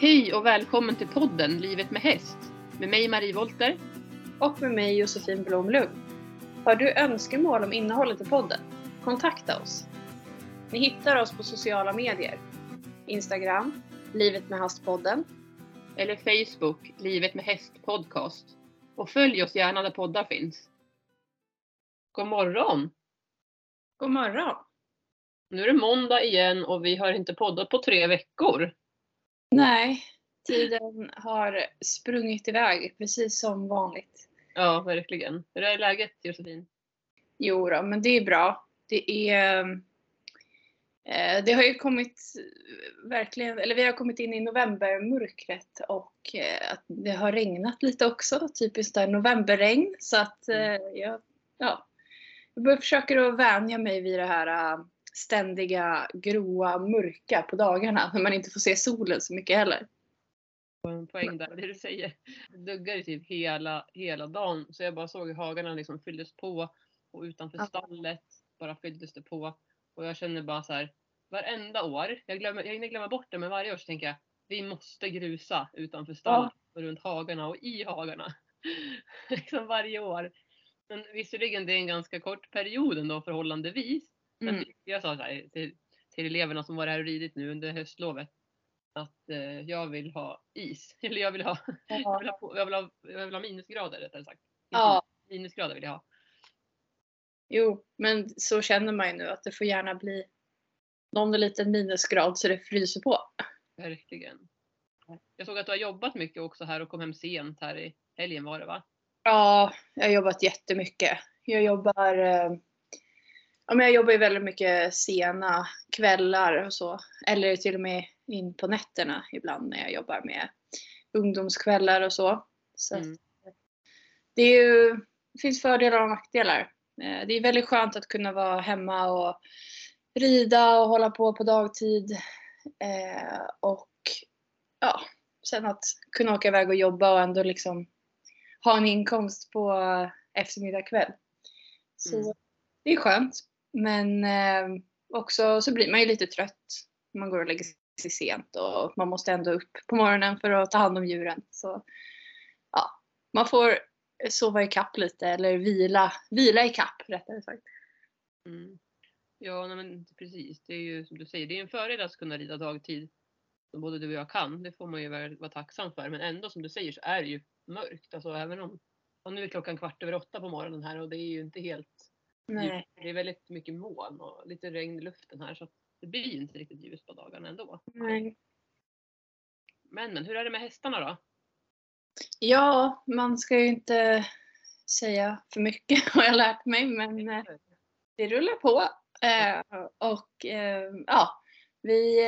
Hej och välkommen till podden Livet med häst med mig Marie Volter. Och med mig Josefin Blomlund. Har du önskemål om innehållet i podden? Kontakta oss. Ni hittar oss på sociala medier. Instagram, Livet med Hästpodden. Eller Facebook, Livet med häst podcast. Och följ oss gärna där poddar finns. God morgon! God morgon! Nu är det måndag igen och vi har inte poddat på tre veckor. Nej, tiden har sprungit iväg precis som vanligt. Ja, verkligen. Hur är läget Josefin? Jo då, men det är bra. Det är eh, det har ju kommit verkligen, eller vi har kommit in i novembermörkret och eh, att det har regnat lite också, typiskt där novemberregn. Så att eh, jag, ja, jag försöker att vänja mig vid det här ständiga gråa, mörka på dagarna när man inte får se solen så mycket heller. En poäng där, det du säger. Det duggade typ hela, hela dagen så jag bara såg hur hagarna liksom fylldes på och utanför ja. stallet bara fylldes det på. Och jag känner bara så här, varenda år, jag, glömmer, jag hinner glömma bort det men varje år så tänker jag vi måste grusa utanför stallet ja. och runt hagarna och i hagarna. liksom varje år. Men visserligen det är en ganska kort period ändå förhållandevis. Mm. Jag sa så här, till, till eleverna som var här och ridit nu under höstlovet att eh, jag vill ha is. Eller jag vill ha, ja. jag, vill ha jag, vill ha, jag vill ha minusgrader rättare sagt. Ja. Minusgrader vill jag ha. Jo, men så känner man ju nu att det får gärna bli någon liten minusgrad så det fryser på. Verkligen. Jag såg att du har jobbat mycket också här och kom hem sent här i helgen var det va? Ja, jag har jobbat jättemycket. Jag jobbar eh, ja, men jag jobbar ju väldigt mycket sena kvällar och så. Eller till och med in på nätterna ibland när jag jobbar med ungdomskvällar och så. så mm. det, är ju, det finns fördelar och nackdelar. Eh, det är väldigt skönt att kunna vara hemma och rida och hålla på på dagtid. Eh, och ja, sen att kunna åka iväg och jobba och ändå liksom ha en inkomst på eftermiddag kväll. Så mm. det är skönt. Men eh, också så blir man ju lite trött. Man går och lägger sig sent och man måste ändå upp på morgonen för att ta hand om djuren. Så ja, man får sova i kapp lite eller vila, vila i kapp rättare sagt. Mm. Ja, nej, men precis. Det är ju som du säger, det är en fördel att kunna rida dagtid som både du och jag kan. Det får man ju vara tacksam för. Men ändå som du säger så är det ju mörkt. Alltså även om, och nu är klockan kvart över åtta på morgonen här och det är ju inte helt Nej. Det är väldigt mycket moln och lite regn i luften här så det blir inte riktigt ljust på dagarna ändå. Nej. Men, men hur är det med hästarna då? Ja, man ska ju inte säga för mycket har jag lärt mig men eh, det rullar på. Eh, och eh, ja, vi,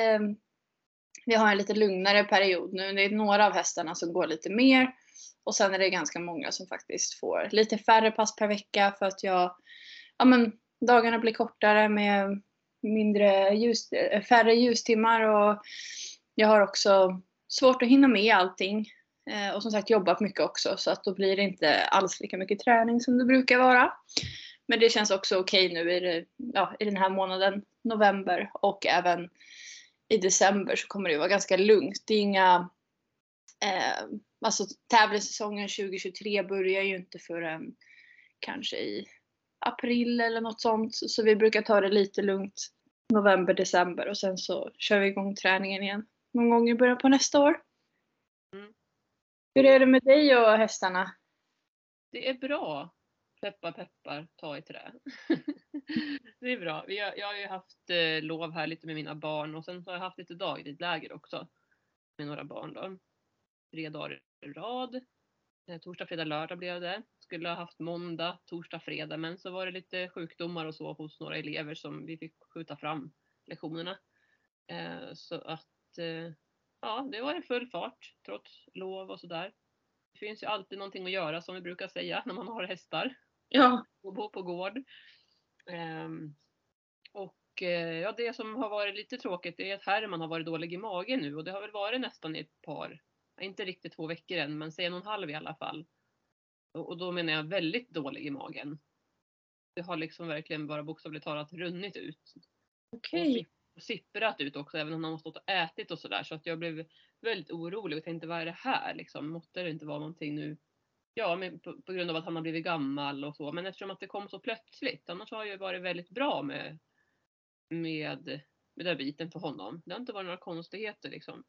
vi har en lite lugnare period nu. Det är några av hästarna som går lite mer och sen är det ganska många som faktiskt får lite färre pass per vecka för att jag ja, men, dagarna blir kortare med mindre ljus, färre ljustimmar och jag har också svårt att hinna med allting. Eh, och som sagt jobbat mycket också så att då blir det inte alls lika mycket träning som det brukar vara. Men det känns också okej okay nu i, det, ja, i den här månaden, november och även i december så kommer det vara ganska lugnt. Det är inga, eh, alltså tävlingssäsongen 2023 börjar ju inte förrän kanske i april eller något sånt. Så vi brukar ta det lite lugnt november, december och sen så kör vi igång träningen igen någon gång i början på nästa år. Mm. Hur är det med dig och hästarna? Det är bra. Peppar peppar, ta i trä. det är bra. Jag har ju haft eh, lov här lite med mina barn och sen har jag haft lite dagridläger också. Med några barn då. Tre dagar i rad. Eh, torsdag, fredag, lördag blev det skulle ha haft måndag, torsdag, fredag men så var det lite sjukdomar och så hos några elever som vi fick skjuta fram lektionerna. Eh, så att eh, ja, det var i full fart trots lov och sådär. Det finns ju alltid någonting att göra som vi brukar säga när man har hästar. Ja. Och bor på gård. Ehm, och eh, ja, det som har varit lite tråkigt är att Herman har varit dålig i magen nu och det har väl varit nästan i ett par, inte riktigt två veckor än, men en och en halv i alla fall. Och då menar jag väldigt dålig i magen. Det har liksom verkligen bara bokstavligt talat runnit ut. Okej. Okay. sipprat ut också även om han har stått och ätit och sådär. Så att jag blev väldigt orolig och tänkte vad är det här liksom? Måtte det inte vara någonting nu? Ja, men på, på grund av att han har blivit gammal och så. Men eftersom att det kom så plötsligt. Annars har jag varit väldigt bra med, med, med den biten för honom. Det har inte varit några konstigheter liksom.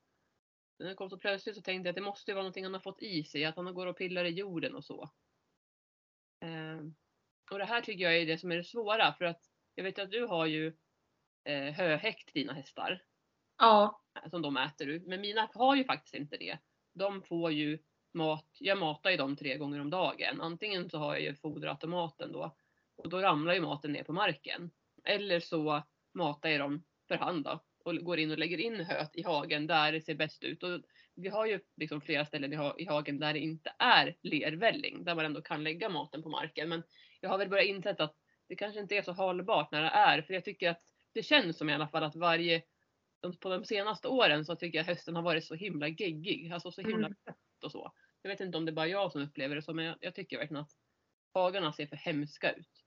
När det kom så plötsligt så tänkte jag att det måste vara någonting han har fått i sig. Att han går och pillar i jorden och så. Eh, och det här tycker jag är det som är det svåra. För att jag vet att du har ju eh, höhäck dina hästar. Ja. Som de äter ur. Men mina har ju faktiskt inte det. De får ju mat. Jag matar ju dem tre gånger om dagen. Antingen så har jag ju foderautomaten då. Och då ramlar ju maten ner på marken. Eller så matar jag dem för hand då. Och går in och lägger in höet i hagen där det ser bäst ut. Och vi har ju liksom flera ställen i, ha i hagen där det inte är lervälling. Där man ändå kan lägga maten på marken. Men jag har väl börjat insett att det kanske inte är så hållbart när det är. För jag tycker att det känns som i alla fall att varje, på de senaste åren så tycker jag hösten har varit så himla geggig. Alltså så himla Mm. och så. Jag vet inte om det är bara jag som upplever det så men jag, jag tycker verkligen att hagarna ser för hemska ut.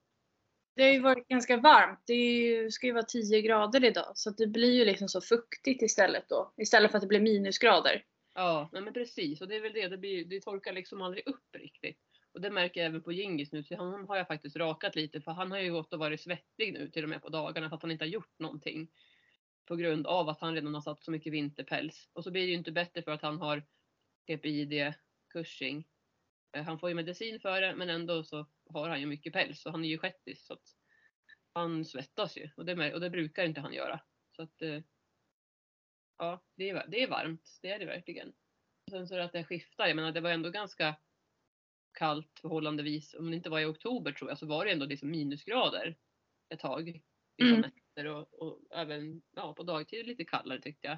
Det har ju varit ganska varmt. Det ju, ska ju vara 10 grader idag. Så att det blir ju liksom så fuktigt istället då. Istället för att det blir minusgrader. Ja, nej men precis. Och det är väl det. Det, blir, det torkar liksom aldrig upp riktigt. Och det märker jag även på Gingis nu. Så honom har jag faktiskt rakat lite. För han har ju gått och varit svettig nu till och med på dagarna. För att han inte har gjort någonting. På grund av att han redan har satt så mycket vinterpäls. Och så blir det ju inte bättre för att han har PPID, Cushing. Eh, han får ju medicin för det men ändå så har han ju mycket päls. Och han är ju shettis. Så att han svettas ju. Och det, och det brukar inte han göra. Så att eh, Ja, det är, det är varmt. Det är det verkligen. Och Sen så är det att det skiftar. Jag menar det var ändå ganska kallt förhållandevis. Om det inte var i oktober tror jag så var det ändå liksom minusgrader ett tag. Vissa Mm. och, och även ja, på dagtid lite kallare tyckte jag.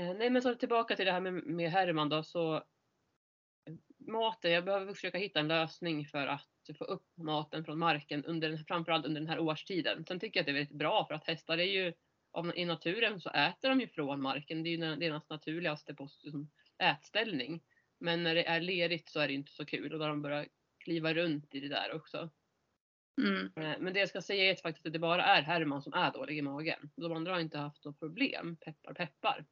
Eh, nej men så tillbaka till det här med, med Herman då så maten, jag behöver försöka hitta en lösning för att få upp maten från marken under den, framförallt under den här årstiden. Sen tycker jag att det är väldigt bra för att hästar är ju av, i naturen så äter de ju från marken. Det är ju deras naturligaste post, liksom, ätställning. Men när det är lerigt så är det inte så kul och då har de börjat kliva runt i det där också. Mm. Eh, Men det jag ska säga är faktiskt att det bara är Herman som är dålig i magen. De andra har inte haft något problem. Peppar peppar.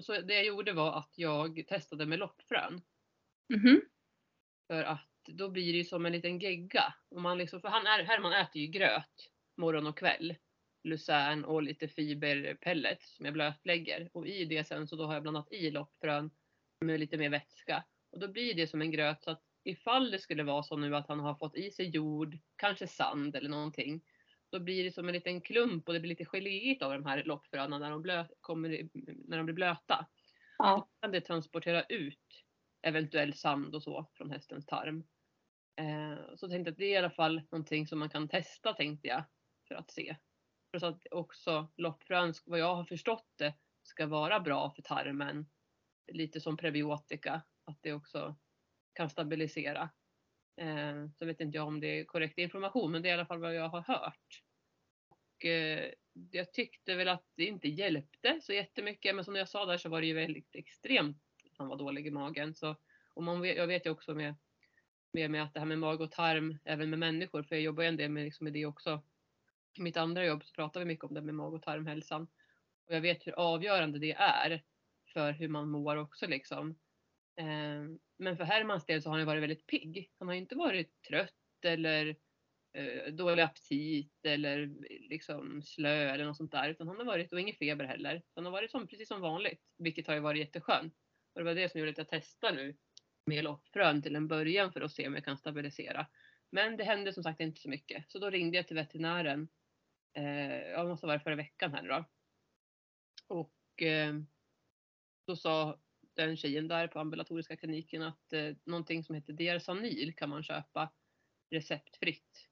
Så det jag gjorde var att jag testade med loppfrön. Mhm. För att då blir det ju som en liten gegga. Och man liksom, för han är, Herman äter ju gröt morgon och kväll. Lucern och lite fiberpellets som jag blötlägger. Och i det sen så då har jag blandat i loppfrön med lite mer vätska. Och då blir det som en gröt så att ifall det skulle vara så nu att han har fått i sig jord, kanske sand eller någonting. Då blir det som en liten klump och det blir lite geléigt av de här loppfröna när de, blö, kommer, när de blir blöta Ja. kan det transportera ut eventuell sand och så från hästens tarm. Eh, så tänkte jag att det är i alla fall någonting som man kan testa tänkte jag för att se. För så att också loppfrön, vad jag har förstått det, ska vara bra för tarmen. Lite som prebiotika, att det också kan stabilisera. Eh, så vet inte jag om det är korrekt information men det är i alla fall vad jag har hört. Och, eh, jag tyckte väl att det inte hjälpte så jättemycket men som jag sa där så var det ju väldigt extremt han var dålig i magen. Så, och man vet, jag vet ju också med, med, med att det här med mag och tarm även med människor för jag jobbar ju en del med, liksom med det också. I mitt andra jobb så pratar vi mycket om det med mag och tarmhälsan. Och jag vet hur avgörande det är för hur man mår också liksom. Eh, men för Hermans del så har han ju varit väldigt pigg. Han har ju inte varit trött eller eh, dålig aptit eller liksom slö eller något sånt där. Utan han har varit, och ingen feber heller. Han har varit som, precis som vanligt. Vilket har ju varit jätteskönt. Och det var det som gjorde att jag testade nu med loppfrön till en början för att se om jag kan stabilisera. Men det hände som sagt inte så mycket. Så då ringde jag till veterinären. Eh, jag måste varit förra veckan här nu då. Och eh, då sa den tjejen där på ambulatoriska kliniken att eh, någonting som heter Diarsanil kan man köpa receptfritt.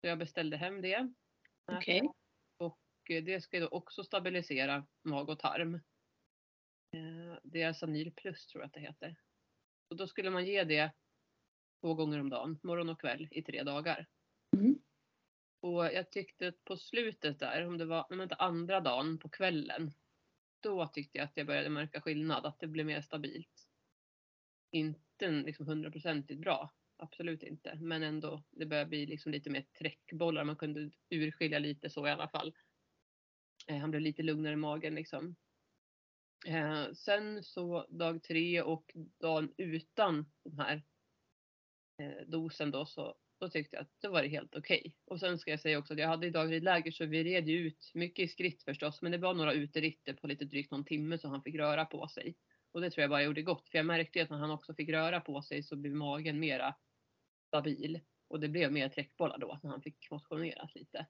Så jag beställde hem det. Okej. Och eh, det ska då också stabilisera mag och tarm. Eh, Diarsanil plus tror jag att det heter. Och då skulle man ge det två gånger om dagen, morgon och kväll i tre dagar. Mm. Och jag tyckte att på slutet där, om det var om inte andra dagen på kvällen. Då tyckte jag att jag började märka skillnad, att det blev mer stabilt. Inte liksom hundraprocentigt bra. absolut inte. Men ändå, det börjar bli liksom lite mer träckbollar. Man kunde urskilja lite så i alla fall. Eh, han blev lite lugnare i magen liksom. Eh, sen så dag tre och dagen utan den här eh, dosen då så då tyckte jag att det var helt okej. Okay. Och sen ska jag säga också att jag hade i dagridläger så vi red ju ut mycket i skritt förstås men det var några uteritter på lite drygt någon timme så han fick röra på sig. Och det tror jag bara gjorde gott för jag märkte att när han också fick röra på sig så blev magen mera stabil. Och det blev mer träckbollar då när han fick motioneras lite.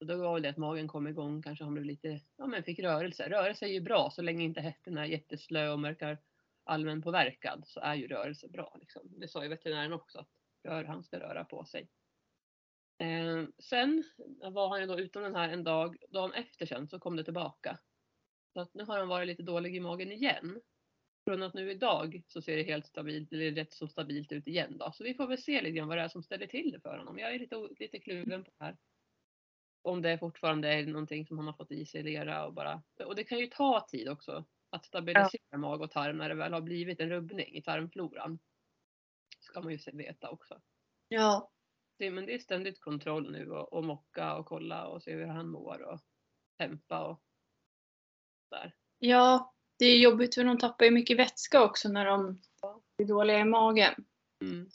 Och då var det att magen kom igång, kanske han blev lite, ja men fick rörelse. Rörelse är ju bra så länge inte hästen är jätteslö och verkar allmänpåverkad så är ju rörelse bra. Liksom. Det sa ju veterinären också att rör, han ska röra på sig. Eh, sen var han ju då utan den här en dag, dagen efter sen så kom det tillbaka. Så att nu har han varit lite dålig i magen igen. Från att nu idag så ser det helt stabilt, eller rätt så stabilt ut igen då. Så vi får väl se lite grann vad det är som ställer till det för honom. Jag är lite, lite kluven på det här. Om det fortfarande är någonting som han har fått i sig lera och bara, och det kan ju ta tid också att stabilisera ja. mag och tarm när det väl har blivit en rubbning i tarmfloran. Ska man ju veta också. Ja. Det, men det är ständigt kontroll nu och, och mocka och kolla och se hur han mår och hämpa och där. Ja, det är jobbigt för de tappar ju mycket vätska också när de blir dåliga i magen. Mm.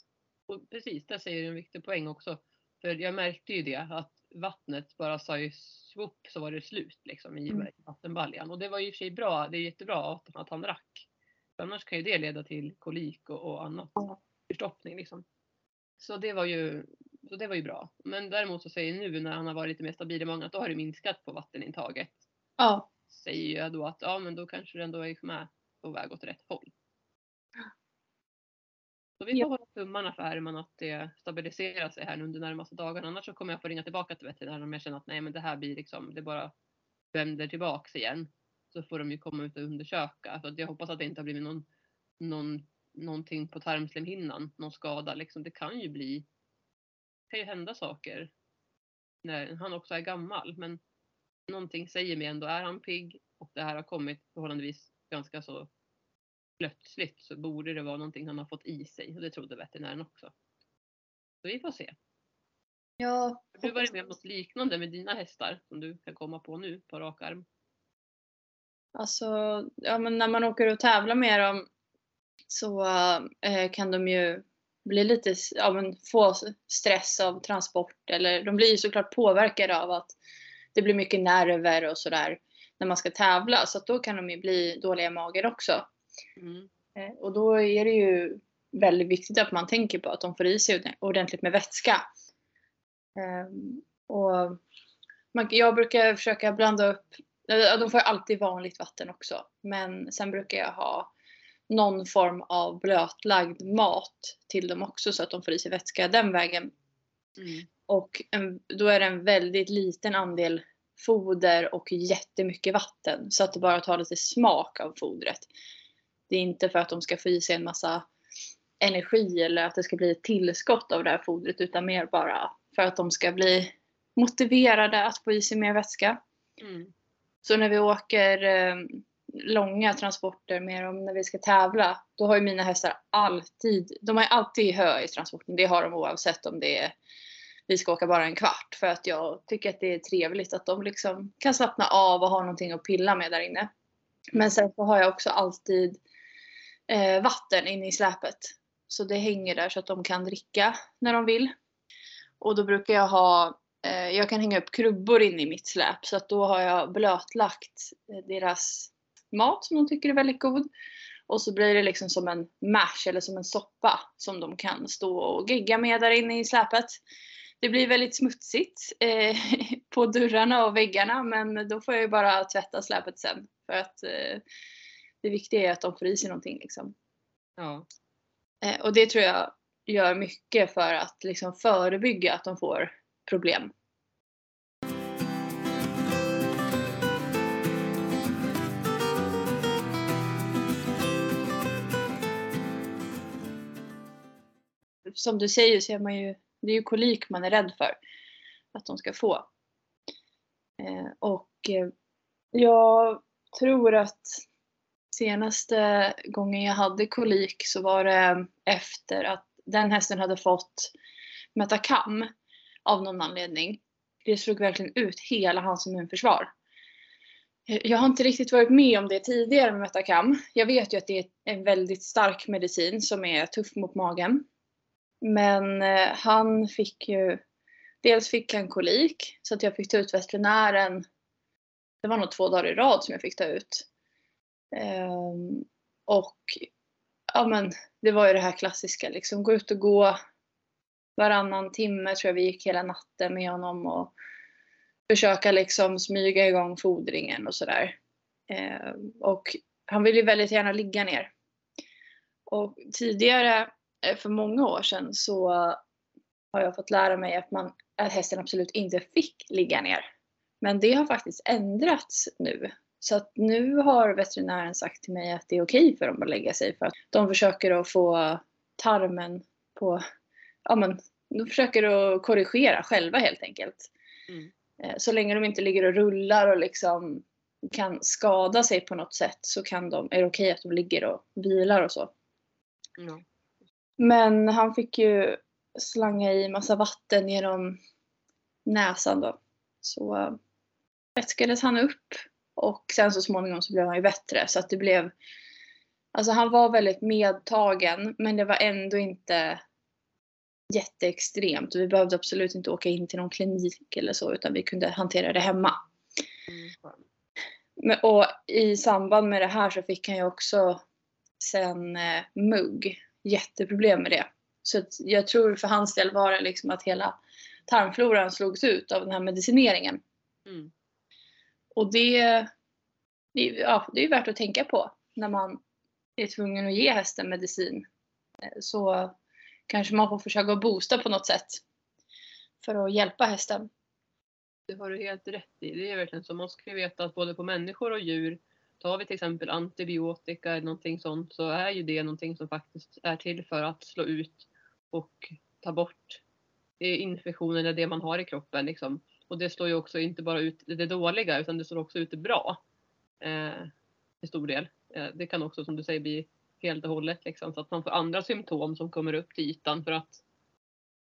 Och precis, där säger du en viktig poäng också. För jag märkte ju det att vattnet bara sa ju swoop så var det slut liksom i mm. vattenbaljan. Och det var ju i och för sig bra, det är jättebra att, han drack. Annars kan ju det leda till kolik och, och annat. Förstoppning liksom. Så det var ju så det var ju bra. Men däremot så säger nu när han har varit lite mer stabil i magen att då har det minskat på vattenintaget. Ja. Säger jag då att ja men då kanske det ändå är med på väg åt rätt håll. Så vi får ja tummarna för Herman att det stabiliserar sig här under de närmaste dagarna. Annars så kommer jag få ringa tillbaka till veterinären om jag känner att nej men det här blir liksom, det bara vänder tillbaks igen. Så får de ju komma ut och undersöka. Så jag hoppas att det inte har blivit någon, någon, någonting på tarmslemhinnan, någon skada liksom. Det kan ju bli, det kan ju hända saker när han också är gammal. Men någonting säger mig ändå, är han pigg och det här har kommit förhållandevis ganska så plötsligt så borde det vara någonting han har fått i sig och det trodde veterinären också. Så vi får se. Ja. Har du varit med om något liknande med dina hästar som du kan komma på nu på rak arm? Alltså, ja men när man åker och tävlar med dem så eh, kan de ju bli lite, ja men få stress av transport eller de blir ju såklart påverkade av att det blir mycket nerver och sådär när man ska tävla så att då kan de ju bli dåliga i magen också. Mm. Eh, och då är det ju väldigt viktigt att man tänker på att de får i sig ordentligt med vätska. Ehm, och jag brukar försöka blanda upp, de får alltid vanligt vatten också, men sen brukar jag ha någon form av blötlagd mat till dem också så att de får i sig vätska den vägen. Mm. Och en, då är det en väldigt liten andel foder och jättemycket vatten så att det bara tar lite smak av fodret. Det är inte för att de ska få i sig en massa energi eller att det ska bli ett tillskott av det här fodret utan mer bara för att de ska bli motiverade att få i sig mer vätska. Mm. Så när vi åker eh, långa transporter med dem när vi ska tävla, då har ju mina hästar alltid, de har alltid hö i transporten. Det har de oavsett om det är vi ska åka bara en kvart för att jag tycker att det är trevligt att de liksom kan slappna av och ha någonting att pilla med där inne. Men sen så har jag också alltid eh, vatten inne i släpet. Så det hänger där så att de kan dricka när de vill. Och då brukar jag ha, eh, jag kan hänga upp krubbor inne i mitt släp så att då har jag blötlagt eh, deras mat som de tycker är väldigt god. Och så blir det liksom som en mash eller som en soppa som de kan stå och gegga med där inne i släpet. Det blir väldigt smutsigt eh, på dörrarna och väggarna men då får jag ju bara tvätta släpet sen. För att eh, det viktiga är att de får i sig någonting liksom. Ja. Eh, och det tror jag gör mycket för att liksom förebygga att de får problem. Som du säger så är man ju, det är ju kolik man är rädd för att de ska få. Eh, och eh, jag tror att senaste gången jag hade kolik så var det efter att den hästen hade fått Metacam av någon anledning. Det slog verkligen ut hela hans immunförsvar. Jag har inte riktigt varit med om det tidigare med Metacam. Jag vet ju att det är en väldigt stark medicin som är tuff mot magen. Men eh, han fick ju, dels fick han kolik så att jag fick ta ut veterinären. Det var nog två dagar i rad som jag fick ta ut. Ehm, och ja men det var ju det här klassiska liksom gå ut och gå varannan timme tror jag vi gick hela natten med honom och försöka liksom smyga igång fodringen och sådär. Eh, och han vill ju väldigt gärna ligga ner. Och tidigare, eh, för många år sedan, så har jag fått lära mig att, man, att hästen absolut inte fick ligga ner. Men det har faktiskt ändrats nu. Så att nu har veterinären sagt till mig att det är okej för dem att lägga sig för att de försöker att få tarmen på, ja men, de försöker att korrigera själva helt enkelt. Mm. Eh, så länge de inte ligger och rullar och liksom kan skada sig på något sätt så kan de, är det okej att de ligger och vilar och så. Mm. Men han fick ju slanga i massa vatten genom näsan då. Så vätskades han upp och sen så småningom så blev han ju bättre så att det blev Alltså han var väldigt medtagen men det var ändå inte jätteextremt. Vi behövde absolut inte åka in till någon klinik eller så utan vi kunde hantera det hemma. Mm. och i samband med det här så fick han ju också sen eh, mugg. Jätteproblem med det. Så jag tror för hans del var det liksom att hela tarmfloran slogs ut av den här medicineringen. Mm. Och det, det, ja, det är värt att tänka på när man är tvungen att ge hästen medicin. Eh, så kanske man får försöka boosta på något sätt för att hjälpa hästen. Det har du helt rätt i. Det är verkligen så. Man ska veta att både på människor och djur, tar vi till exempel antibiotika eller någonting sånt så är ju det någonting som faktiskt är till för att slå ut och ta bort eh, infektionen eller det man har i kroppen. Liksom. Och det står ju också inte bara ut det dåliga utan det står också ut det bra. Eh, till stor del. Eh, det kan också som du säger bli helt och hållet. Liksom, så att man får andra symptom som kommer upp till ytan för att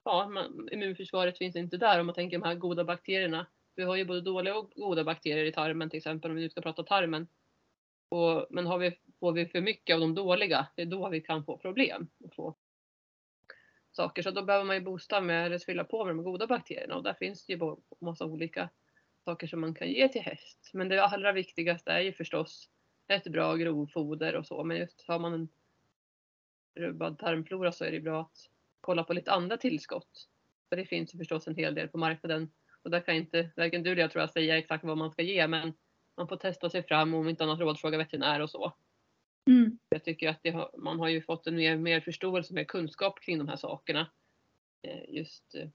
ja, man, immunförsvaret finns inte där om man tänker de här goda bakterierna. Vi har ju både dåliga och goda bakterier i tarmen till exempel om vi nu ska prata tarmen. Och, men har vi, får vi för mycket av de dåliga, det är då vi kan få problem. Och få saker. Så då behöver man ju boosta med, eller fylla på med de goda bakterierna och där finns det ju massa olika saker som man kan ge till häst. Men det allra viktigaste är ju förstås ett bra grovfoder och så. Men just har man en rubbad tarmflora så är det bra att kolla på lite andra tillskott. För det finns ju förstås en hel del på marknaden. Och där kan inte varken du eller jag tror jag säga exakt vad man ska ge men man får testa sig fram och om inte annat rådfråga veterinär och så. Mm. Jag tycker att har, man har ju fått en mer, mer förståelse, mer kunskap kring de här sakerna. Eh, just eh,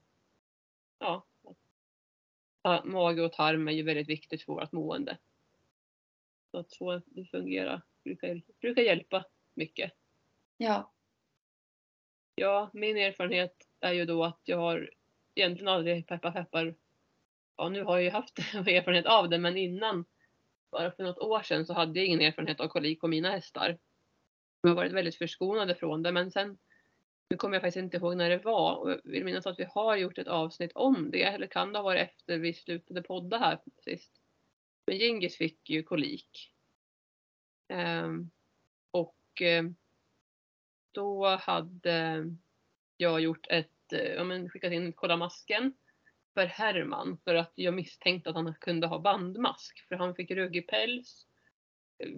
ja, mage och tarm är ju väldigt viktigt för vårt mående. Så att få det fungera brukar, brukar hjälpa mycket. Ja. Ja, min erfarenhet är ju då att jag har egentligen aldrig peppar peppar. Ja, nu har jag ju haft erfarenhet av det, men innan, bara för något år sedan, så hade jag ingen erfarenhet av kolik på mina hästar. Jag har varit väldigt förskonade från det, men sen nu kommer jag faktiskt inte ihåg när det var och jag vill minnas att vi har gjort ett avsnitt om det. Eller kan det ha varit efter vi slutade podda här sist. Men Gingis fick ju kolik. Um, och um, då hade jag gjort ett, eh, ja men skickat in kolla masken för Herman för att jag misstänkte att han kunde ha bandmask för han fick ruggig päls,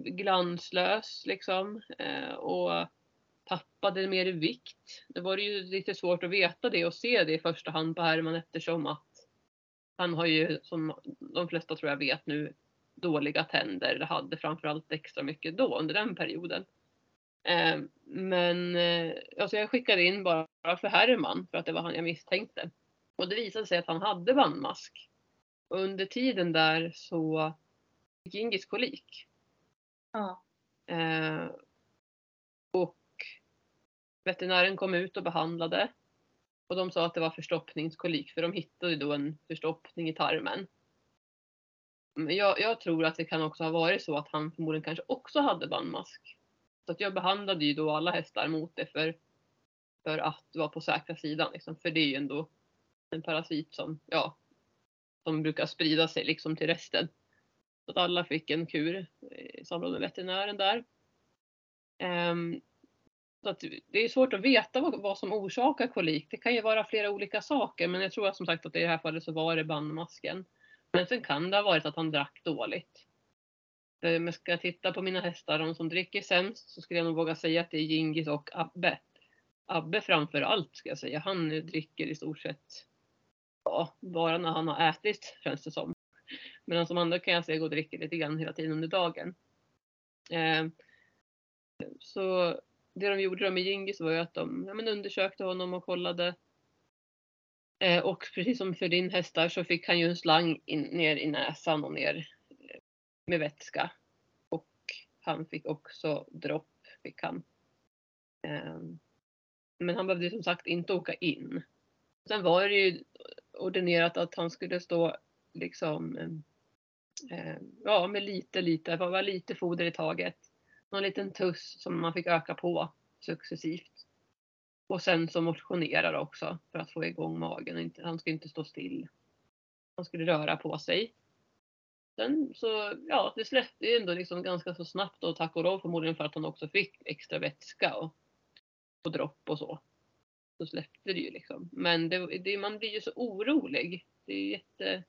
glanslös liksom eh, och tappade mer i vikt. Det var ju lite svårt att veta det och se det i första hand på Herman eftersom att han har ju, som de flesta tror jag vet nu, dåliga tänder. Det hade framförallt extra mycket då under den perioden. Eh, men eh, alltså jag skickade in bara för Herman för att det var han jag misstänkte. Och det visade sig att han hade bandmask. Och under tiden där så fick Ingis kolik. Ja. Eh, och veterinären kom ut och behandlade. Och de sa att det var förstoppningskolik för de hittade då en förstoppning i tarmen. Men jag, jag, tror att det kan också ha varit så att han förmodligen kanske också hade bandmask. Så att jag behandlade ju då alla hästar mot det för För att vara på säkra sidan liksom. För det är ju ändå en parasit som, ja, som brukar sprida sig liksom till resten. Så att alla fick en kur eh, i samråd med veterinären där. Um, så att det är svårt att veta vad, vad, som orsakar kolik. Det kan ju vara flera olika saker men jag tror att som sagt att i det här fallet så var det bandmasken. Men sen kan det ha varit att han drack dåligt. Eh, om jag ska titta på mina hästar, de som dricker sämst, så skulle jag nog våga säga att det är Gingis och Abbe. Abbe framför allt ska jag säga. Han eh, dricker i stort sett ja, bara när han har ätit känns det som. Medan de andra kan jag se gå och dricker lite grann hela tiden under dagen. Eh, så det de gjorde då med Gingis var ju att de ja, men undersökte honom och kollade. Eh, och precis som för din hästar så fick han ju en slang in, ner i näsan och ner eh, med vätska. Och han fick också dropp. Fick han. Eh, men han behövde som sagt inte åka in. Sen var det ju ordinerat att han skulle stå liksom eh, ja, med lite, lite, bara lite foder i taget. Någon liten tuss som man fick öka på successivt. Och sen så motionerade också för att få igång magen. Han skulle inte stå still. Han skulle röra på sig. Sen så, ja, det släppte ju ändå liksom ganska så snabbt och tack och lov förmodligen för att han också fick extra vätska och, och dropp och så så släppte det ju liksom. Men det, det, man blir ju så orolig. Det är jätte,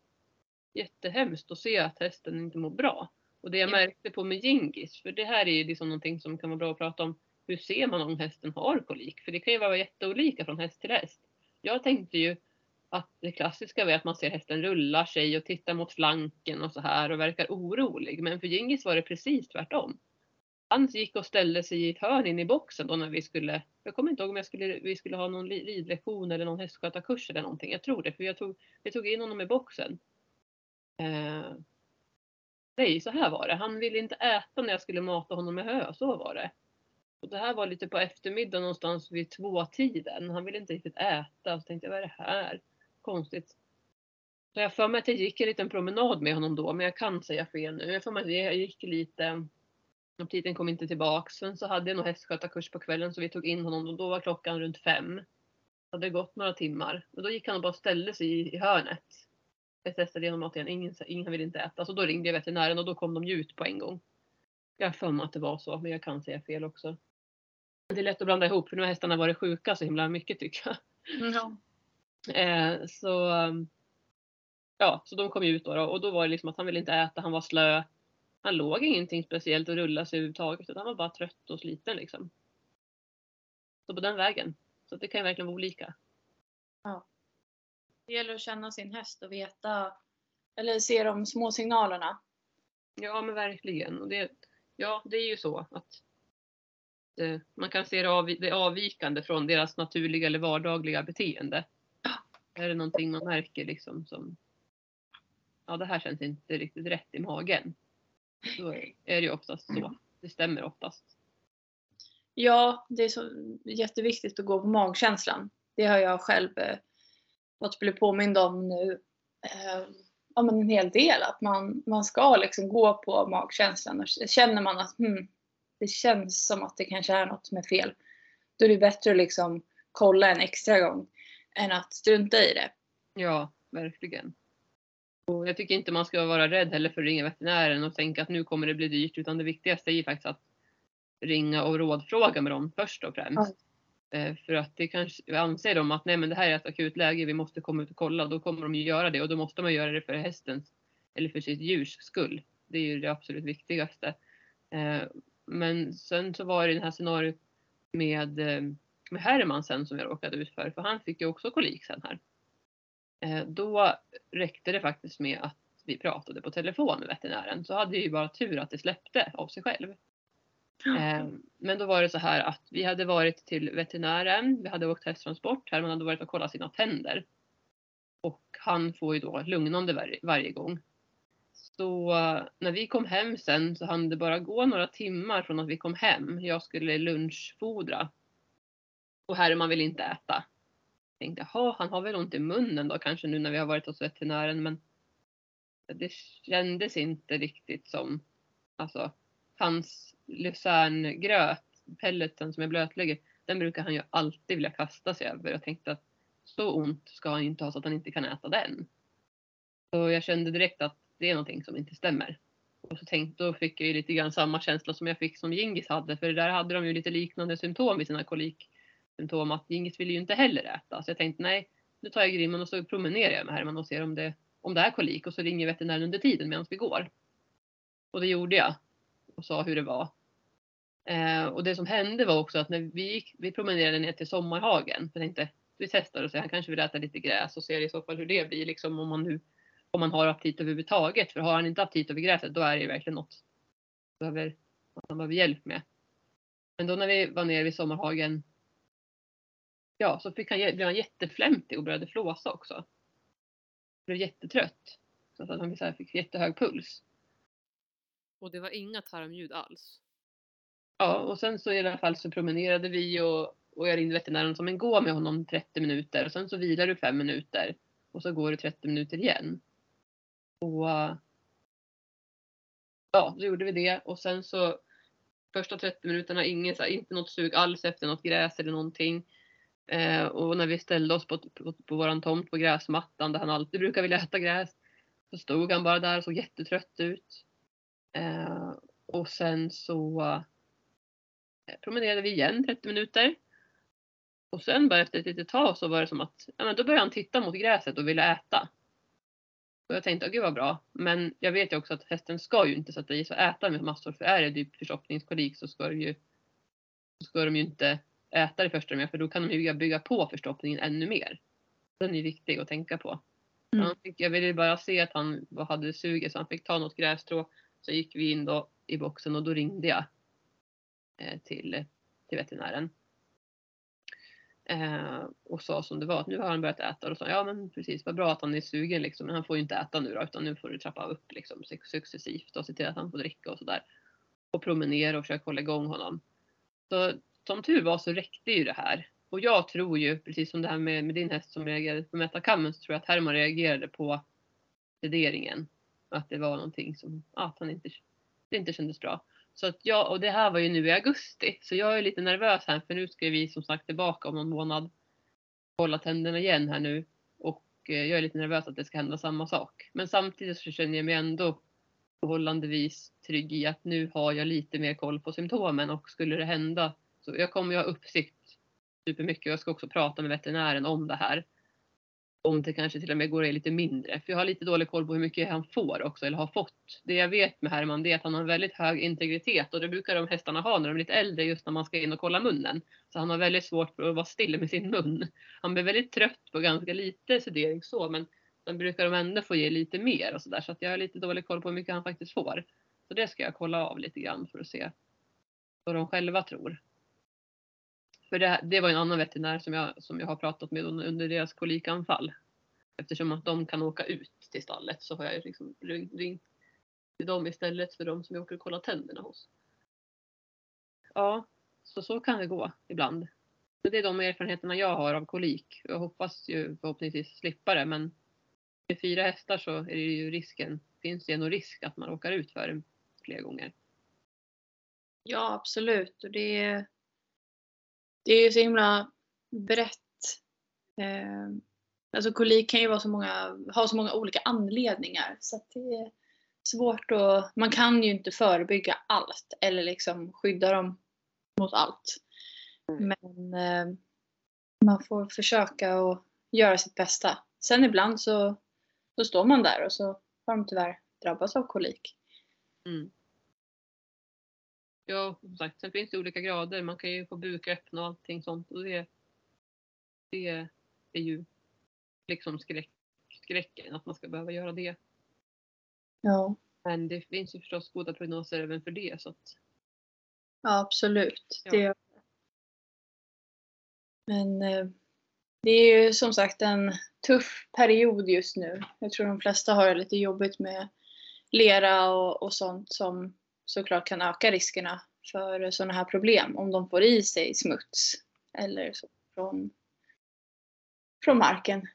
jättehemskt att se att hästen inte mår bra. Och det jag märkte på med Gingis, för det här är ju liksom någonting som kan vara bra att prata om. Hur ser man om hästen har kolik? För det kan ju vara jätteolika från häst till häst. Jag tänkte ju att det klassiska är att man ser hästen rulla sig och tittar mot flanken och så här och verkar orolig. Men för Gingis var det precis tvärtom han gick och ställde sig i ett hörn in i boxen då när vi skulle, jag kommer inte ihåg om jag skulle, vi skulle ha någon ridlektion eller någon hästskötarkurs eller någonting. Jag tror det, för jag tog, vi tog in honom i boxen. Eh, nej, så här var det. Han ville inte äta när jag skulle mata honom med hö, så var det. Och det här var lite på eftermiddagen någonstans vid tvåtiden. Han ville inte riktigt äta. Så tänkte jag, vad är det här? Konstigt. Så jag för mig att jag gick en liten promenad med honom då, men jag kan säga fel nu. Jag för mig att jag gick lite Aptiten kom inte tillbaks. Sen så hade jag nog hästskötarkurs på kvällen så vi tog in honom och då var klockan runt fem. Det hade gått några timmar. Och då gick han och bara ställde sig i, i hörnet. Jag testade genom maten, ingen, ingen ville inte äta. Så då ringde jag veterinären och då kom de ju ut på en gång. Jag har för mig att det var så, men jag kan säga fel också. Det är lätt att blanda ihop för nu har hästarna varit sjuka så himla mycket tycker jag. Mm, ja. Eh, så, ja, så de kom ut då, då och då var det liksom att han ville inte äta, han var slö han låg ingenting speciellt och rullade sig överhuvudtaget utan han var bara trött och sliten liksom. Så på den vägen. Så det kan ju verkligen vara olika. Ja. Det gäller att känna sin häst och veta eller se de små signalerna. Ja men verkligen. Och det, ja det är ju så att det, man kan se det, av, det avvikande från deras naturliga eller vardagliga beteende. Är det någonting man märker liksom som ja det här känns inte riktigt rätt i magen. Då är det ju oftast så. Mm. Det stämmer oftast. Ja, det är så jätteviktigt att gå på magkänslan. Det har jag själv eh, fått bli påmind om nu eh, ja, men en hel del. Att man, man ska liksom gå på magkänslan. Och känner man att hmm, det känns som att det kanske är något som är fel. Då är det bättre att liksom kolla en extra gång än att strunta i det. Ja, verkligen. Och jag tycker inte man ska vara rädd heller för att ringa veterinären och tänka att nu kommer det bli dyrt. Utan det viktigaste är ju faktiskt att ringa och rådfråga med dem först och främst. Mm. För att det kanske, anser de att nej men det här är ett akut läge, vi måste komma ut och kolla. Då kommer de ju göra det och då måste man göra det för hästens eller för sitt djurs skull. Det är ju det absolut viktigaste. Eh, men sen så var det det här scenariot med, eh, med Herman sen som jag råkade ut för. För han fick ju också kolik sen här. Eh, då räckte det faktiskt med att vi pratade på telefon med veterinären. Så hade jag ju bara tur att det släppte av sig själv. Eh, men då var det så här att vi hade varit till veterinären, vi hade åkt hästtransport, här man hade varit och kollat sina tänder. Och han får ju då lugnande var varje gång. Så när vi kom hem sen så hann det bara gå några timmar från att vi kom hem. Jag skulle lunchfodra. Och Herman vill inte äta tänkte, jaha, han har väl ont i munnen då kanske nu när vi har varit hos veterinären. Men det kändes inte riktigt som, alltså hans lucerngröt, pelleten som jag blötlägger, den brukar han ju alltid vilja kasta sig över och tänkte att så ont ska han ju inte ha så att han inte kan äta den. Så jag kände direkt att det är någonting som inte stämmer. Och så tänkte, då fick jag ju lite grann samma känsla som jag fick som Gingis hade. För där hade de ju lite liknande symptom i sina symptom Att Gingis ville ju inte heller äta. Så jag tänkte nej, nu tar jag Grimman och så promenerar jag med Herman och ser om det, om det är kolik. Och så ringer veterinären under tiden medan vi går. Och det gjorde jag. Och sa hur det var. Eh, och det som hände var också att när vi gick, vi promenerade ner till sommarhagen. För jag tänkte, vi testar och ser, han kanske vill äta lite gräs och ser i så fall hur det blir. Liksom om man nu om man har aptit överhuvudtaget. För har han inte aptit över gräset då är det ju verkligen något behöver, han behöver hjälp med. Men då när vi var nere vid sommarhagen ja, så fick han, blev han jätteflämtig och började flåsa också. Blev jättetrött. Så att han så här fick jättehög puls. Och det var inga tarmljud alls? Ja, och sen så i alla fall så promenerade vi och, och jag ringde veterinären som en gå med honom 30 minuter och sen så vilar du 5 minuter och så går det 30 minuter igen. Och ja, så gjorde vi det och sen så första 30 minuterna ingen, så här, inte något sug alls efter något gräs eller någonting. Eh, och när vi ställde oss på, på, på våran tomt på gräsmattan där han alltid brukar vilja äta gräs så stod han bara där och såg jättetrött ut. Eh, och sen så eh, promenerade vi igen 30 minuter. Och sen bara efter ett litet tag så var det som att ja, men då började han titta mot gräset och ville äta. Och jag tänkte, gud vad bra. Men jag vet ju också att hästen ska ju inte sätta i sig och äta med massor. För är det typ förstoppningskolik så ska, det ju, så ska de ju inte äta det första de gör. För då kan de ju bygga på förstoppningen ännu mer. Den är viktig att tänka på. Mm. Fick, jag ville bara se att han hade suget så han fick ta något grässtrå. Så gick vi in då i boxen och då ringde jag eh, till, till veterinären. Eh, och sa som det var att nu har han börjat äta. Och sa ja men precis vad bra att han är sugen liksom. Men han får ju inte äta nu då utan nu får du trappa upp liksom successivt och se till att han får dricka och sådär. Och promenera och försöka hålla igång honom. Så som tur var så räckte ju det här. Och jag tror ju, precis som det här med, med din häst som reagerade på metakammen, så tror jag att Herman reagerade på sederingen. Att det var någonting som, att han inte, det inte kändes bra. Så att jag, och det här var ju nu i augusti, så jag är lite nervös här för nu ska vi som sagt tillbaka om någon månad. Hålla tänderna igen här nu. Och eh, jag är lite nervös att det ska hända samma sak. Men samtidigt så känner jag mig ändå förhållandevis trygg i att nu har jag lite mer koll på symptomen och skulle det hända så jag kommer ju ha uppsikt supermycket och jag ska också prata med veterinären om det här om det kanske till och med går lite mindre. För jag har lite dålig koll på hur mycket han får också eller har fått. Det jag vet med Herman är att han har väldigt hög integritet och det brukar de hästarna ha när de är lite äldre just när man ska in och kolla munnen. Så han har väldigt svårt för att vara still med sin mun. Han blir väldigt trött på ganska lite sedering så men sen brukar de ändå få ge lite mer och sådär så att jag har lite dålig koll på hur mycket han faktiskt får. Så det ska jag kolla av lite grann för att se vad de själva tror. För det, det var en annan veterinär som jag, som jag har pratat med under deras kolikanfall. Eftersom att de kan åka ut till stallet så har jag liksom ringt till dem istället för de som jag åker och kollar tänderna hos. Ja, så så kan det gå ibland. Det är de erfarenheterna jag har av kolik. Jag hoppas ju förhoppningsvis slippa det men med fyra hästar så är det ju risken, finns det nog risk att man råkar ut för det fler gånger. Ja absolut och det det är så himla brett. Eh, alltså kolik kan ju vara så många, ha så många olika anledningar så att det är svårt att, man kan ju inte förebygga allt eller liksom skydda dem mot allt. Mm. Men eh, man får försöka att göra sitt bästa. Sen ibland så, så står man där och så har de tyvärr drabbats av kolik. Mm. Ja, som sagt, sen finns det olika grader. Man kan ju få buköppna och allting sånt. Och det, det är ju liksom skräck, skräcken att man ska behöva göra det. Ja. Men det finns ju förstås goda prognoser även för det. Så att... Ja, absolut. Ja. Det... Men eh, det är ju som sagt en tuff period just nu. Jag tror de flesta har det lite jobbigt med lera och, och sånt som såklart kan öka riskerna för sådana här problem om de får i sig smuts eller så från, från marken.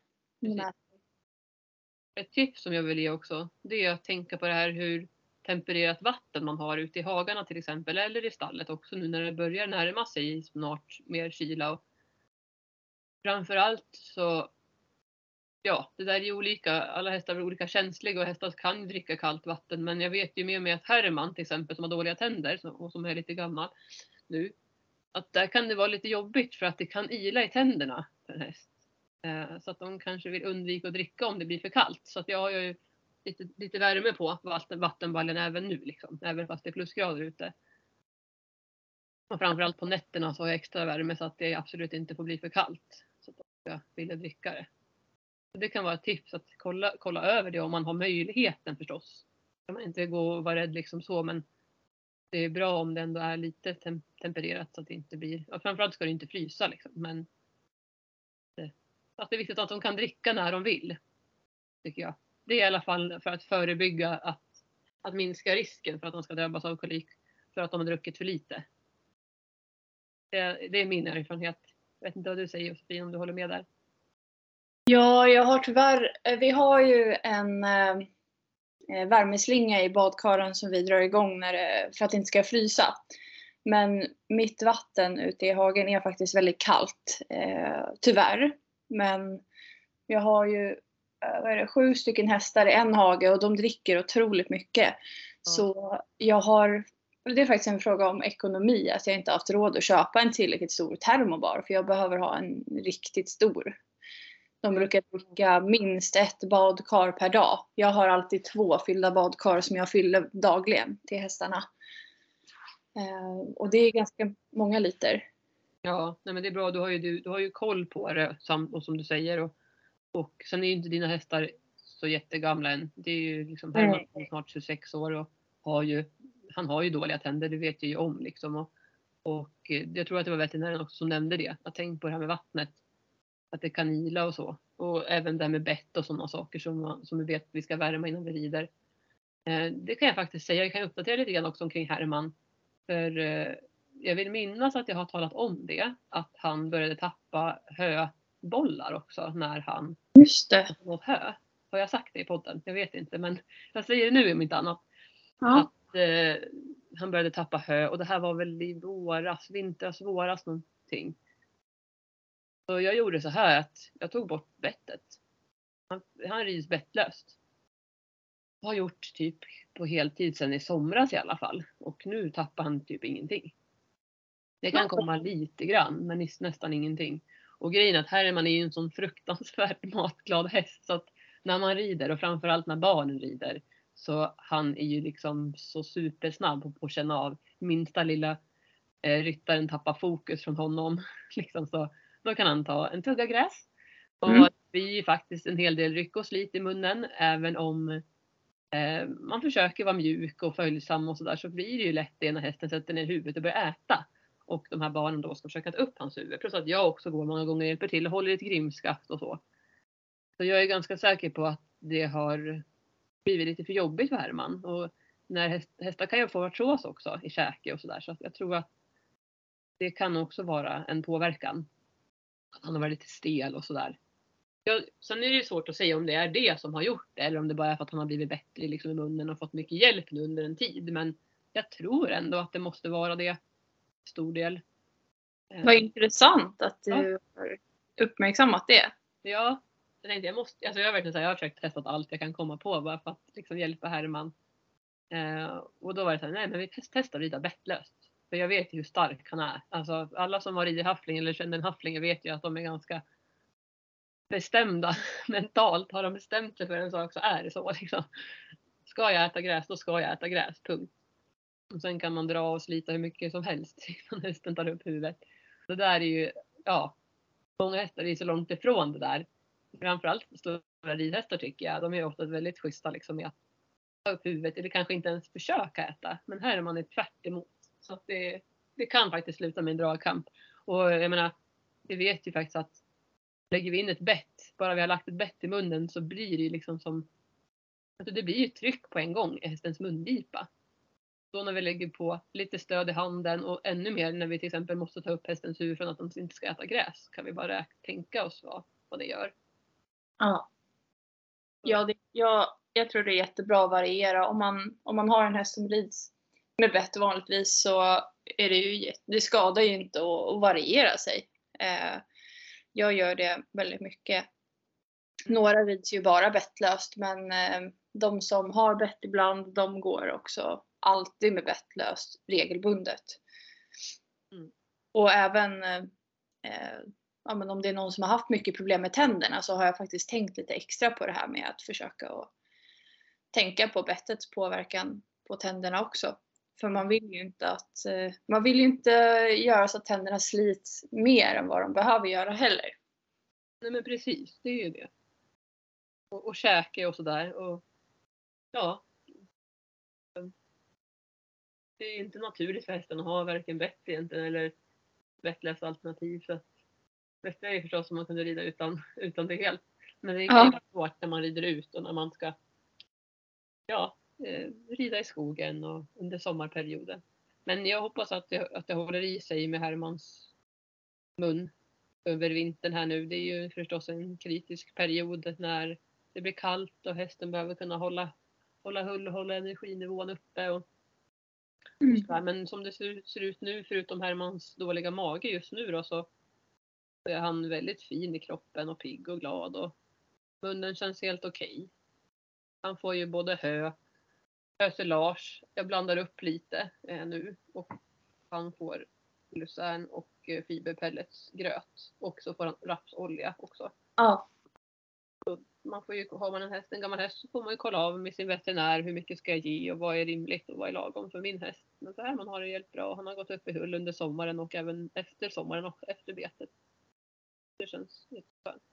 Ett tips som jag vill ge också det är att tänka på det här hur tempererat vatten man har ute i hagarna till exempel eller i stallet också nu när det börjar närma sig snart mer kyla. Och framförallt så ja, det där är ju olika. Alla hästar är olika känsliga och hästar kan dricka kallt vatten. Men jag vet ju med mig att Herman till exempel som har dåliga tänder och som är lite gammal nu. Att där kan det vara lite jobbigt för att det kan ila i tänderna för en häst. Eh, så att de kanske vill undvika att dricka om det blir för kallt. Så att jag har ju lite, lite värme på vatten, vattenballen även nu liksom. Även fast det är plusgrader ute. Och framförallt på nätterna så har jag extra värme så att det absolut inte får bli för kallt. Så att jag vill dricka det. Det kan vara ett tips att kolla, kolla över det om man har möjligheten förstås. Kan man inte gå och vara rädd liksom så men det är bra om det ändå är lite tem tempererat så att det inte blir, ja, framförallt ska det inte frysa liksom men det, att det är viktigt att de kan dricka när de vill. Tycker jag. Det är i alla fall för att förebygga att, att minska risken för att de ska drabbas av kolik för att de har druckit för lite. Det, det är min erfarenhet. Jag vet inte vad du säger Josefin om du håller med där? Ja, jag har tyvärr, eh, vi har ju en eh, eh, värmeslinga i badkaren som vi drar igång när det, för att det inte ska frysa. Men mitt vatten ute i hagen är faktiskt väldigt kallt, eh, tyvärr. Men jag har ju vad är det, sju stycken hästar i en hage och de dricker otroligt mycket. Mm. Så jag har, det är faktiskt en fråga om ekonomi, att jag inte haft råd att köpa en tillräckligt stor termobar för jag behöver ha en riktigt stor de brukar dricka minst ett badkar per dag. Jag har alltid två fyllda badkar som jag fyller dagligen till hästarna. Eh, och det är ganska många liter. Ja, nej men det är bra. Du har ju, du, du har ju koll på det och som du säger. Och, och sen är ju inte dina hästar så jättegamla än. Det är ju liksom Herman som är snart 26 år och har ju, han har ju dåliga tänder. Det vet jag ju om liksom. Och, och jag tror att det var veterinären också som nämnde det. Att tänk på det här med vattnet att det kan ila och så. Och även det här med bett och sådana saker som, som vi vet att vi ska värma innan vi rider. Eh, det kan jag faktiskt säga. Jag kan uppdatera lite grann också omkring Herman. För eh, jag vill minnas att jag har talat om det. Att han började tappa höbollar också när han Just det. åt hö. Har jag sagt det i podden? Jag vet inte men jag säger det nu om inte annat. Ja. Att eh, han började tappa hö och det här var väl i våras, vintras, våras någonting. Så jag gjorde så här att jag tog bort bettet. Han, han rids bettlöst. Har gjort typ på heltid sedan i somras i alla fall. Och nu tappar han typ ingenting. Det kan komma lite grann men nästan ingenting. Och grejen är att här är man ju en sån fruktansvärt matglad häst så att när man rider och framförallt när barnen rider så han är ju liksom så supersnabb på att känna av minsta lilla eh, ryttaren tappar fokus från honom. liksom så då kan han ta en tugga gräs. Och mm. blir faktiskt en hel del ryck och slit i munnen även om eh, man försöker vara mjuk och följsam och sådär så blir det ju lätt det när hästen sätter ner huvudet och börjar äta. Och de här barnen då ska försöka ta upp hans huvud. Plus att jag också går många gånger och hjälper till och håller i ett grimskaft och så. Så jag är ganska säker på att det har blivit lite för jobbigt för Herman. Och när hästar kan ju få artros också i käke och sådär. Så jag tror att det kan också vara en påverkan han har varit lite stel och sådär. Ja, sen är det ju svårt att säga om det är det som har gjort det eller om det bara är för att han har blivit bättre liksom, i munnen och fått mycket hjälp nu under en tid. Men jag tror ändå att det måste vara det. Stor del. Eh. Vad intressant att du ja. har uppmärksammat det. Ja, jag tänkte jag måste, alltså jag har verkligen så här, jag har försökt testa allt jag kan komma på bara för att liksom hjälpa Herman. Eh, och då var det så här, nej men vi testar att rida bettlöst. För jag vet ju hur stark han är. Alltså alla som har ridit haffling eller känner en haffling vet ju att de är ganska bestämda mentalt. Har de bestämt sig för en sak så är det så liksom. Ska jag äta gräs, då ska jag äta gräs. Punkt. Och sen kan man dra och slita hur mycket som helst innan hästen tar upp huvudet. Det där är ju, ja, många hästar är så långt ifrån det där. Framförallt stora ridhästar tycker jag. De är ofta väldigt schyssta liksom med att ta upp huvudet eller kanske inte ens försöka äta. Men här är man tvärt emot. Så att det, det kan faktiskt sluta med en dragkamp. Och jag menar, vi vet ju faktiskt att lägger vi in ett bett, bara vi har lagt ett bett i munnen så blir det ju liksom som, alltså det blir ju tryck på en gång i hästens mungipa. Då när vi lägger på lite stöd i handen och ännu mer när vi till exempel måste ta upp hästens huvud från att de inte ska äta gräs kan vi bara tänka oss vad, vad det gör. Ja. Ja, det, jag, jag tror det är jättebra att variera. Om man, om man har en häst som rids med bett vanligtvis så är det ju, det skadar ju inte att, variera sig. Eh, jag gör det väldigt mycket. Några rids ju bara bettlöst men eh, de som har bett ibland de går också alltid med bettlöst regelbundet. Mm. Och även eh, eh, ja, men om det är någon som har haft mycket problem med tänderna så har jag faktiskt tänkt lite extra på det här med att försöka att tänka på bettets påverkan på tänderna också. För man vill ju inte att eh, man vill ju inte göra så att tänderna slits mer än vad de behöver göra heller. Nej men precis, det är ju det. Och, och käke och sådär. Och, ja. Det är inte naturligt för hästen att ha varken bett egentligen eller bettlöst alternativ. Så bästa är ju förstås om man kunde rida utan, utan det helt. Men det är Ja. svårt när man rider ut och när man ska ja, rida i skogen och under sommarperioden. Men jag hoppas att det, att det håller i sig med Hermans mun över vintern här nu. Det är ju förstås en kritisk period när det blir kallt och hästen behöver kunna hålla, hålla hull och hålla energinivån uppe. Och, Mm. sådär. Men som det ser, ser ut nu, förutom Hermans dåliga mage just nu då, så är han väldigt fin i kroppen och pigg och glad och munnen känns helt okej. Han får ju både hö, hösilage, jag blandar upp lite eh, nu och han får lucern och eh, fiberpelletsgröt och så får han rapsolja också. Ja. Man får ju, har man en häst, en gammal häst så får man ju kolla av med sin veterinär hur mycket ska jag ge och vad är rimligt och vad är lagom för min häst. Men så här man har det helt bra. Han har gått upp i hull under sommaren och även efter sommaren och efter betet. Det känns jätteskönt.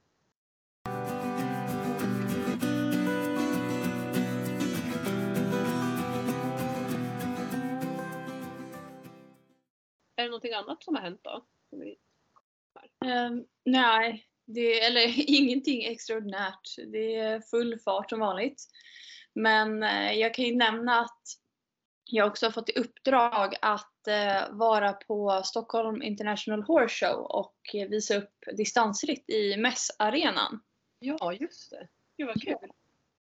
Är det någonting annat som har hänt då? Ehm, nej, det, eller ingenting extraordinärt. Det är full fart som vanligt. Men eh, jag kan ju nämna att jag också har fått i uppdrag att eh, vara på Stockholm International Horse Show och visa upp distansritt i mässarenan. Ja, just det. Gud vad kul.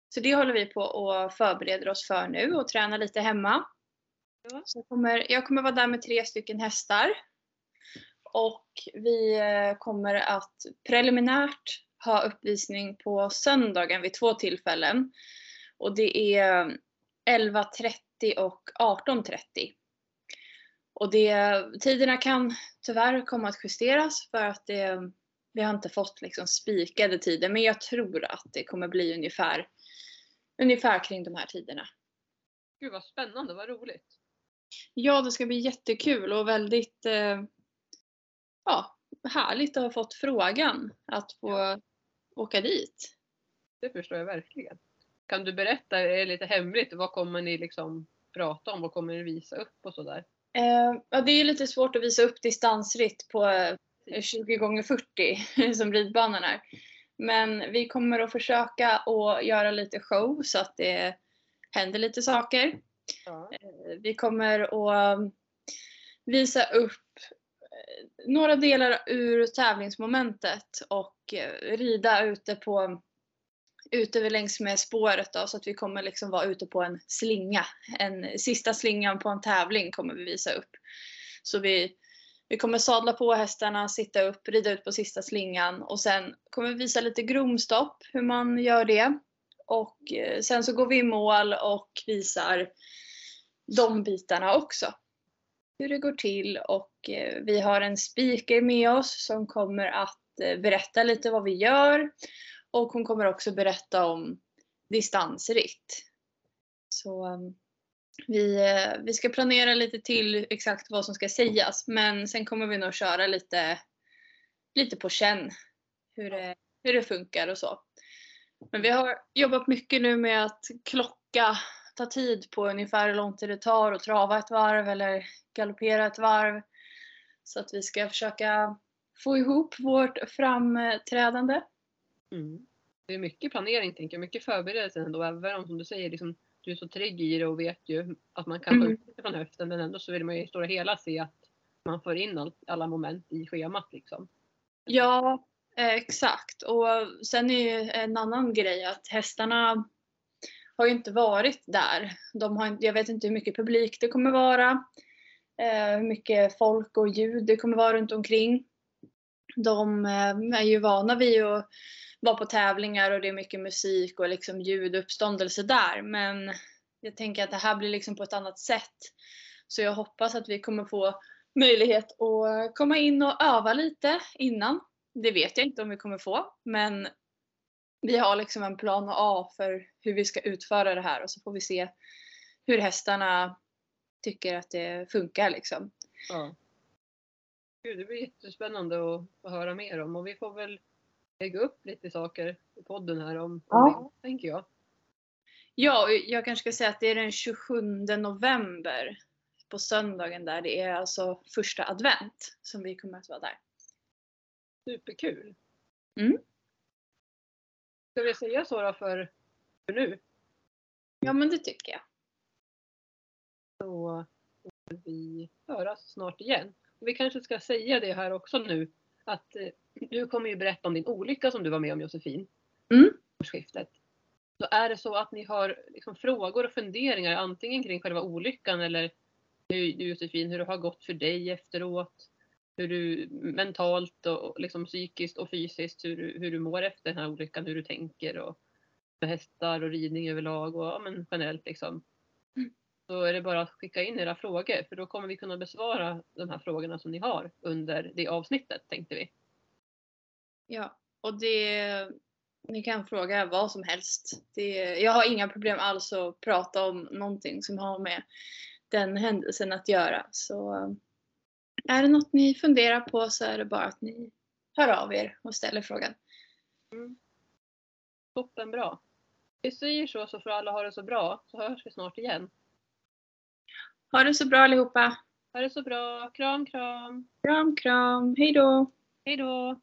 Så det håller vi på och förbereder oss för nu och tränar lite hemma. Ja. Så jag, kommer, jag kommer vara där med tre stycken hästar. Och vi eh, kommer att preliminärt ha uppvisning på söndagen vid två tillfällen. Och det är 11.30 och 18.30. Och det, tiderna kan tyvärr komma att justeras för att det, vi har inte fått liksom spikade tider. Men jag tror att det kommer bli ungefär, ungefär kring de här tiderna. Gud vad spännande, vad roligt. Ja, det ska bli jättekul och väldigt eh, ja, härligt att ha fått frågan att få åka dit. Det förstår jag verkligen. Kan du berätta, är det lite hemligt, vad kommer ni liksom prata om? Vad kommer ni visa upp och sådär? Eh, ja, det är lite svårt att visa upp distansritt på eh, 20 gånger 40 som ridbanan är. Men vi kommer att försöka att göra lite show så att det händer lite saker. Ja. Vi kommer att um, visa upp eh, några delar ur tävlingsmomentet och eh, rida ute på ute längs med spåret då, så att vi kommer liksom vara ute på en slinga. En sista slingan på en tävling kommer vi visa upp. Så vi, vi kommer sadla på hästarna, sitta upp, rida ut på sista slingan och sen kommer vi visa lite gromstopp, hur man gör det. Och eh, sen så går vi i mål och visar de bitarna också. Hur det går till och eh, vi har en speaker med oss som kommer att eh, berätta lite vad vi gör. Och hon kommer också berätta om distansritt. Så eh, vi, vi ska planera lite till exakt vad som ska sägas men sen kommer vi nog köra lite, lite på känn hur det, hur det funkar och så. Men vi har jobbat mycket nu med att klocka, ta tid på ungefär hur lång tid det tar att trava ett varv eller galoppera ett varv. Så att vi ska försöka få ihop vårt framträdande. Mm. Det är mycket planering, tänker jag. Mycket förberedelse ändå. Även om som du säger, liksom, du är så trygg i det och vet ju att man kan få Mm. ut lite från höften. Men ändå så vill man ju i stora hela se att man får in all, alla moment i schemat liksom. Ja, eh, exakt. Och sen är ju en annan grej att hästarna har ju inte varit där. De har, jag vet inte hur mycket publik det kommer vara. Eh, hur mycket folk och ljud det kommer vara runt omkring. De eh, är ju vana vid att vara på tävlingar och det är mycket musik och liksom ljuduppståndelse där. Men jag tänker att det här blir liksom på ett annat sätt. Så jag hoppas att vi kommer få möjlighet att komma in och öva lite innan. Det vet jag inte om vi kommer få, men vi har liksom en plan A för hur vi ska utföra det här och så får vi se hur hästarna tycker att det funkar liksom. Ja. Gud, det blir jättespännande att få höra mer om och vi får väl lägga upp lite saker i podden här om, om Ja. det, tänker jag. Ja, jag kanske ska säga att det är den 27 november på söndagen där. Det är alltså första advent som vi kommer att vara där. Superkul! Mm. Ska vi säga så då för, för nu? Ja, men det tycker jag. Så får vi höras snart igen. Vi kanske ska säga det här också nu att eh, du kommer ju berätta om din olycka som du var med om Josefin. Mm. Årsskiftet. Så är det så att ni har liksom frågor och funderingar antingen kring själva olyckan eller hur, Josefin, hur det har gått för dig efteråt. Hur du mentalt och liksom psykiskt och fysiskt hur du, hur du mår efter den här olyckan, hur du tänker och med hästar och ridning överlag och ja, men generellt liksom. Så är det bara att skicka in era frågor för då kommer vi kunna besvara de här frågorna som ni har under det avsnittet tänkte vi. Ja, och det, ni kan fråga vad som helst. Det, jag har inga problem alls att prata om någonting som har med den händelsen att göra. Så är det något ni funderar på så är det bara att ni hör av er och ställer frågan. Toppen bra. Vi säger så så får alla ha det så bra så hörs vi snart igen. Ha det så bra allihopa! Ha det så bra. Kram kram. Kram kram, hejdå! Hej då.